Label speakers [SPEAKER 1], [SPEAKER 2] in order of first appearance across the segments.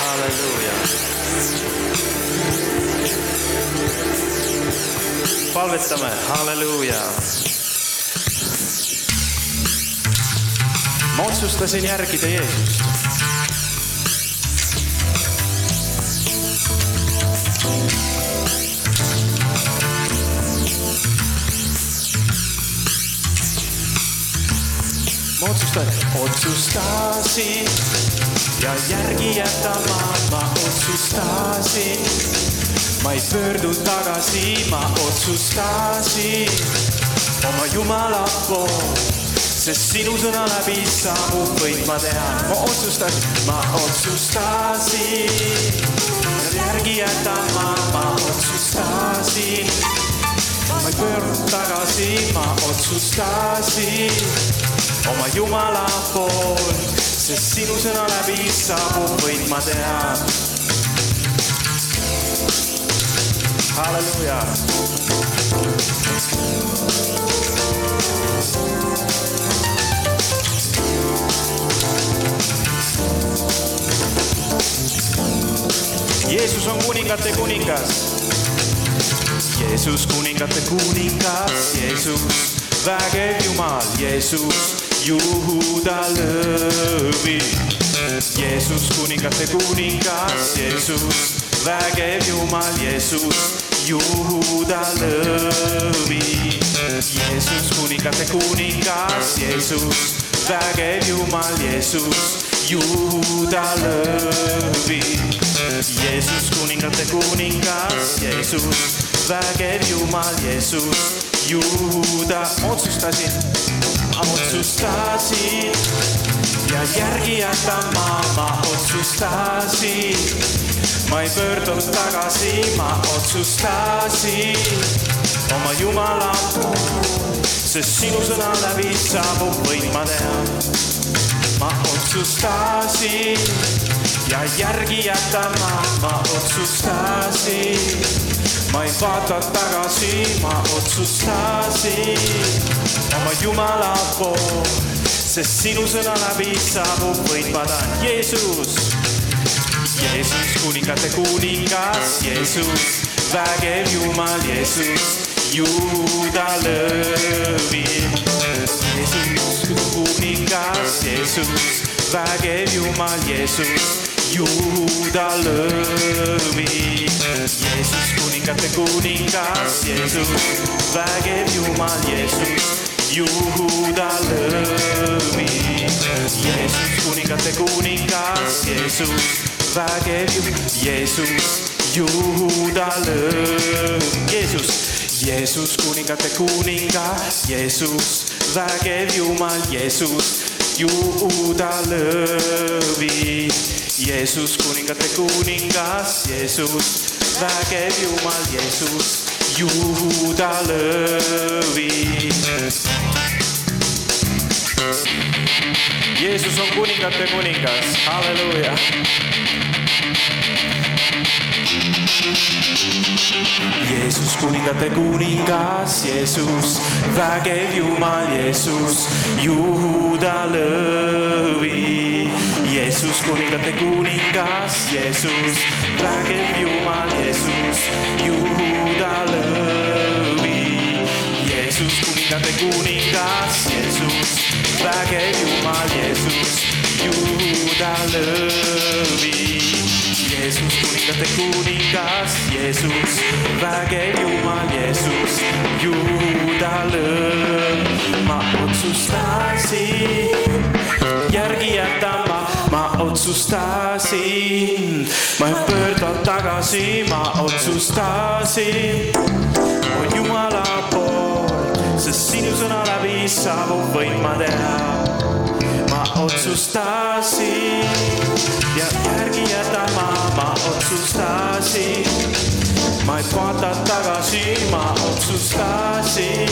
[SPEAKER 1] halleluuja. palvetame, halleluuja. ma otsustasin järgida Jeesust. Ma otsustasin, ja järgi jätama ma otsustasin. ma ei pöördu tagasi, ma otsustasin. Oma Jumala poole, sest sinu sõna läbi saabub võit, ma tean, ma otsustasin, ma otsustasin. Järgi jätama ma otsustasin. Ma ei pöördunud tagasi, ma otsustasin oma Jumala pool, sest sinu sõna läbi saabub võit, ma tean. halleluuja. Jeesus on kuningate kuningas Jeesus kuningate kuningas, Jeesus vägev Jumal, Jeesus Juuda lõvi. Jeesus kuningate kuningas, Jeesus vägev Jumal, Jeesus Juuda lõvi. Jeesus kuningate kuningas, Jeesus vägev Jumal, Jeesus Juuda lõvi. Jeesus kuningate kuningas, Jeesus vägev Jumal, Jeesus, Juuda, otsustasin, otsustasin ja järgi jätama ma otsustasin. ma ei pöördunud tagasi, ma otsustasin oma Jumala sest sinu sõna läbi saabub võit, ma tean. ma otsustasin ja järgi jätama ma otsustasin ma ei vaata tagasi, ma otsustasin oma Jumala pool, sest sinu sõna läbi saabub võit, ma tahan Jeesus. Jeesus, kuningate kuningas, Jeesus, vägev Jumal, Jeesus, Juuda lõvi. Jeesus, kuningas, Jeesus, vägev Jumal, Jeesus Juuda lõvi. Jeesus kuningate kuningas, Jeesus vägev Jumal, Jeesus Juuda lõvi. Jeesus kuningate kuningas, Jeesus vägev Jumal, Jeesus Juuda lõvi. Jeesus, Jeesus kuningate kuningas, Jeesus vägev Jumal, Jeesus Juuda lõvi. Jeesus kuningate kuningas, Jeesus vägev Jumal, Jeesus Juuda lõvi. Jeesus on kuningate kuningas, halleluuja. Jeesus kuningate kuningas, Jeesus vägev Jumal, Jeesus Juuda lõvi. Jeesus kuningate kuningas, Jeesus vägev Jumal, Jeesus Juuda lõvi. Jeesus kuningate kuningas, Jeesus vägev Jumal, Jeesus Juuda lõvi. Jeesus kuningate kuningas, Jeesus vägev Jumal, Jeesus Juuda lõv. ma otsustasin järgi jätama, ma otsustasin, ma ei pöördu tagasi, ma otsustasin. on Jumala poolt, sest sinu sõna läbi saabub võit ma teha ma otsustasin ja järgi jätama ma otsustasin. ma ei vaata tagasi, ma otsustasin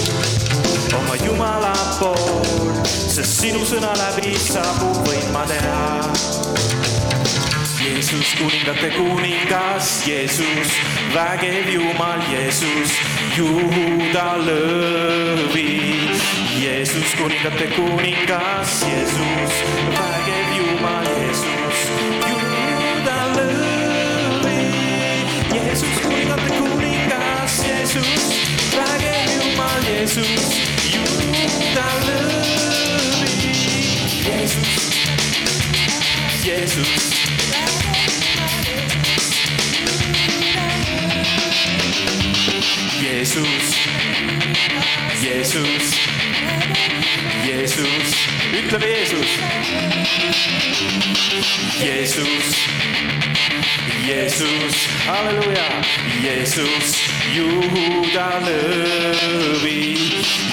[SPEAKER 1] oma Jumala pool, sest sinu sõna läbi saabub võit ma teha. Jeesus kuningate kuningas, Jeesus vägev Jumal, Jeesus Juuda lõvi. Jeesus kuningate kuningas, Jeesus vägev Jumal, Jeesus Juuda lõvi. Jeesus kuningate kuningas, Jeesus vägev Jumal, Jeesus Juuda lõvi. Jeesus, Jeesus. Jeesus halleluuja, Jeesus, Juuda lõvi.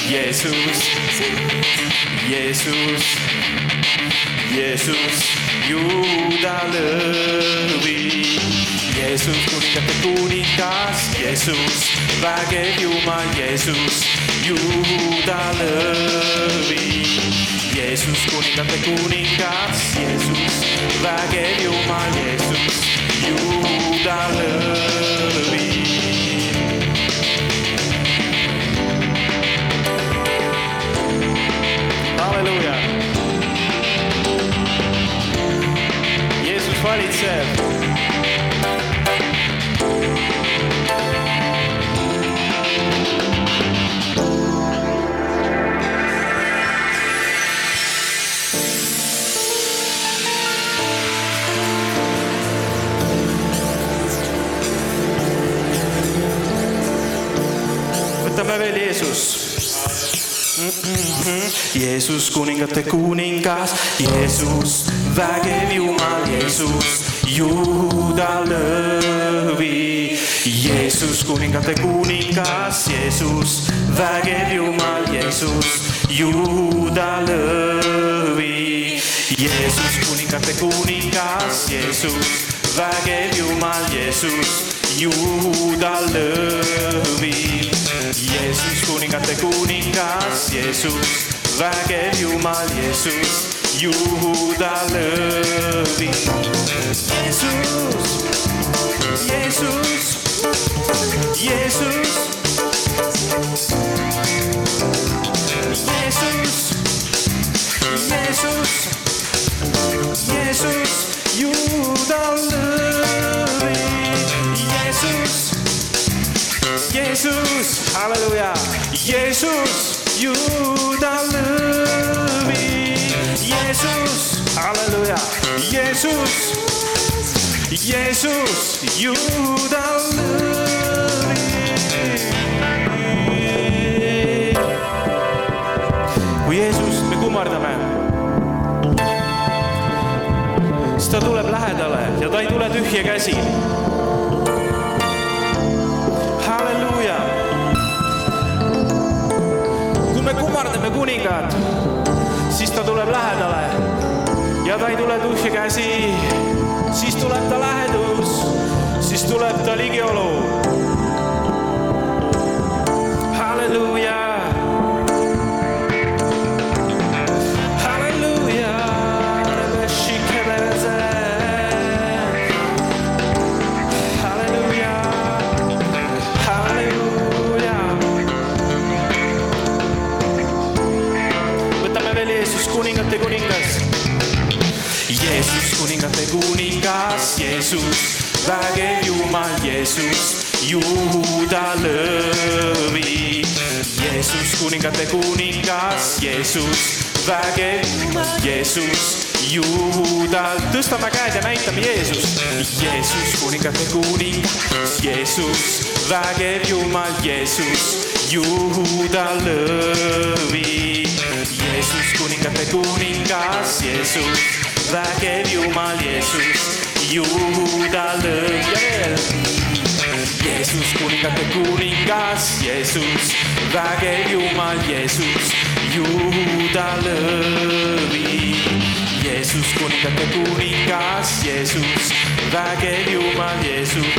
[SPEAKER 1] Jeesus, Jeesus, Jeesus, Juuda lõvi. Jeesus, kuningate kuningas, Jeesus, vägev Jumal, Jeesus, Juuda lõvi. Jeesus, kuningate kuningas, Jeesus, vägev Jumal, Jeesus, Juuda lõvi. halleluuja. Jeesus valitseb. Jeesus, kuningate kuningas, Jeesus, vägev Jumal, Jeesus, Juuda lõvi. Jeesus, kuningate kuningas, Jeesus, vägev Jumal, Jeesus, Juuda lõvi. Jeesus, kuningate kuningas, Jeesus, vägev Jumal, Jeesus, Juuda lõvi. Jeesus, kuningate kuningas, Jeesus, vägev Jumal, Jeesus, Juuda lõvi. Jeesus, Jeesus, Jeesus. Jeesus, Jeesus, Jeesus, Juuda lõvi. Jeesus. Jeesus, halleluuja, Juuda lõvi. Jeesus, halleluuja, Jeesus, Jeesus, Juuda lõvi. kui Jeesust me kummardame, siis ta tuleb lähedale ja ta ei tule tühja käsi kummardame kuningat, siis ta tuleb lähedale ja ta ei tule tühja käsi, siis tuleb ta lähedus, siis tuleb ta ligiolu. Kuningas, Jeesus, vägev Jumal, Jeesus, Juuda lõvi. Jeesus, kuningate kuningas, Jeesus, vägev Jumal, Jeesus, Juuda, tõstame käed ja näitame Jeesust. Jeesus, kuningate kuningas, Jeesus, vägev Jumal, Jeesus, Juuda lõvi. Jeesus, kuningate kuningas, Jeesus, Jumal, Jeesus, Juuda lõvi ja veel. Jeesus, kuningate kuningas, Jeesus, vägev Jumal, Jeesus, Juuda lõvi. Jeesus, kuningate kuningas, Jeesus, vägev Jumal, Jeesus,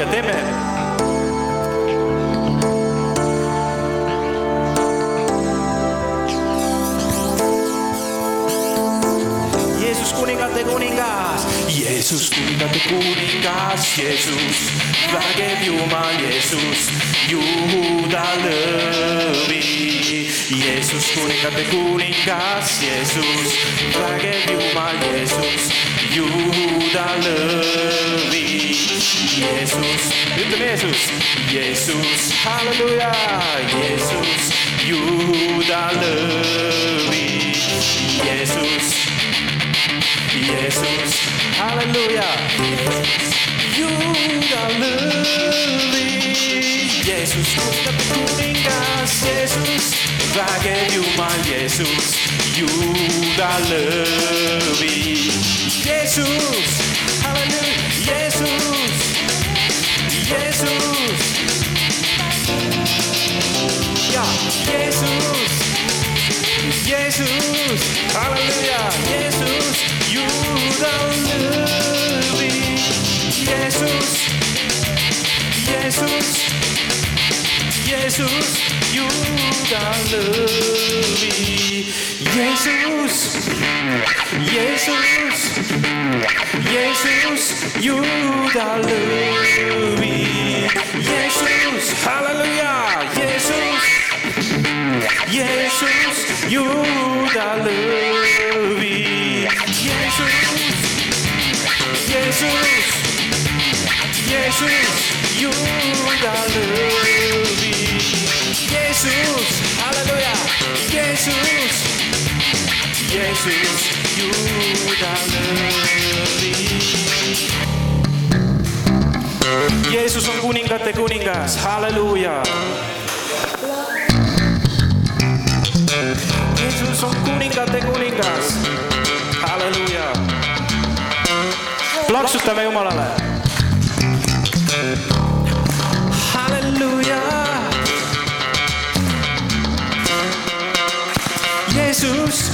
[SPEAKER 1] halleluuja, teeme. Jeesus, kuningate kuningas, Jeesus, vägev Jumal, Jeesus, Juuda lõvi. Jeesus, kuningate kuningas, Jeesus, vägev Jumal, Jeesus, Juuda lõvi. Jeesus, ütleme Jeesus, Jeesus, halleluuja, Jeesus, Juuda lõvi. Jeesus, Jeesus, halleluuja, Juuda lõvi. Jeesus, kuningate kuningas, Jeesus, vägev Jumal, Jeesus, Juuda lõvi. Jeesus, halleluuja, Jeesus, Jeesus. ja Jeesus, Jeesus, halleluuja, Jeesus, Juuda Jeesus, Juuda lõvi. Jeesus, Jeesus, Jeesus, Juuda lõvi. Jeesus, halleluuja, Jeesus, Jeesus, Juuda lõvi. Jeesus, Jeesus, Jeesus, Juuda lõvi. Jeesus, halleluuja, Jeesus, Jeesus, Juuda lõvi. Jeesus on kuningate kuningas, halleluuja. Jeesus on kuningate kuningas, halleluuja. plaksutame Jumalale. Halleluuja. Jeesus,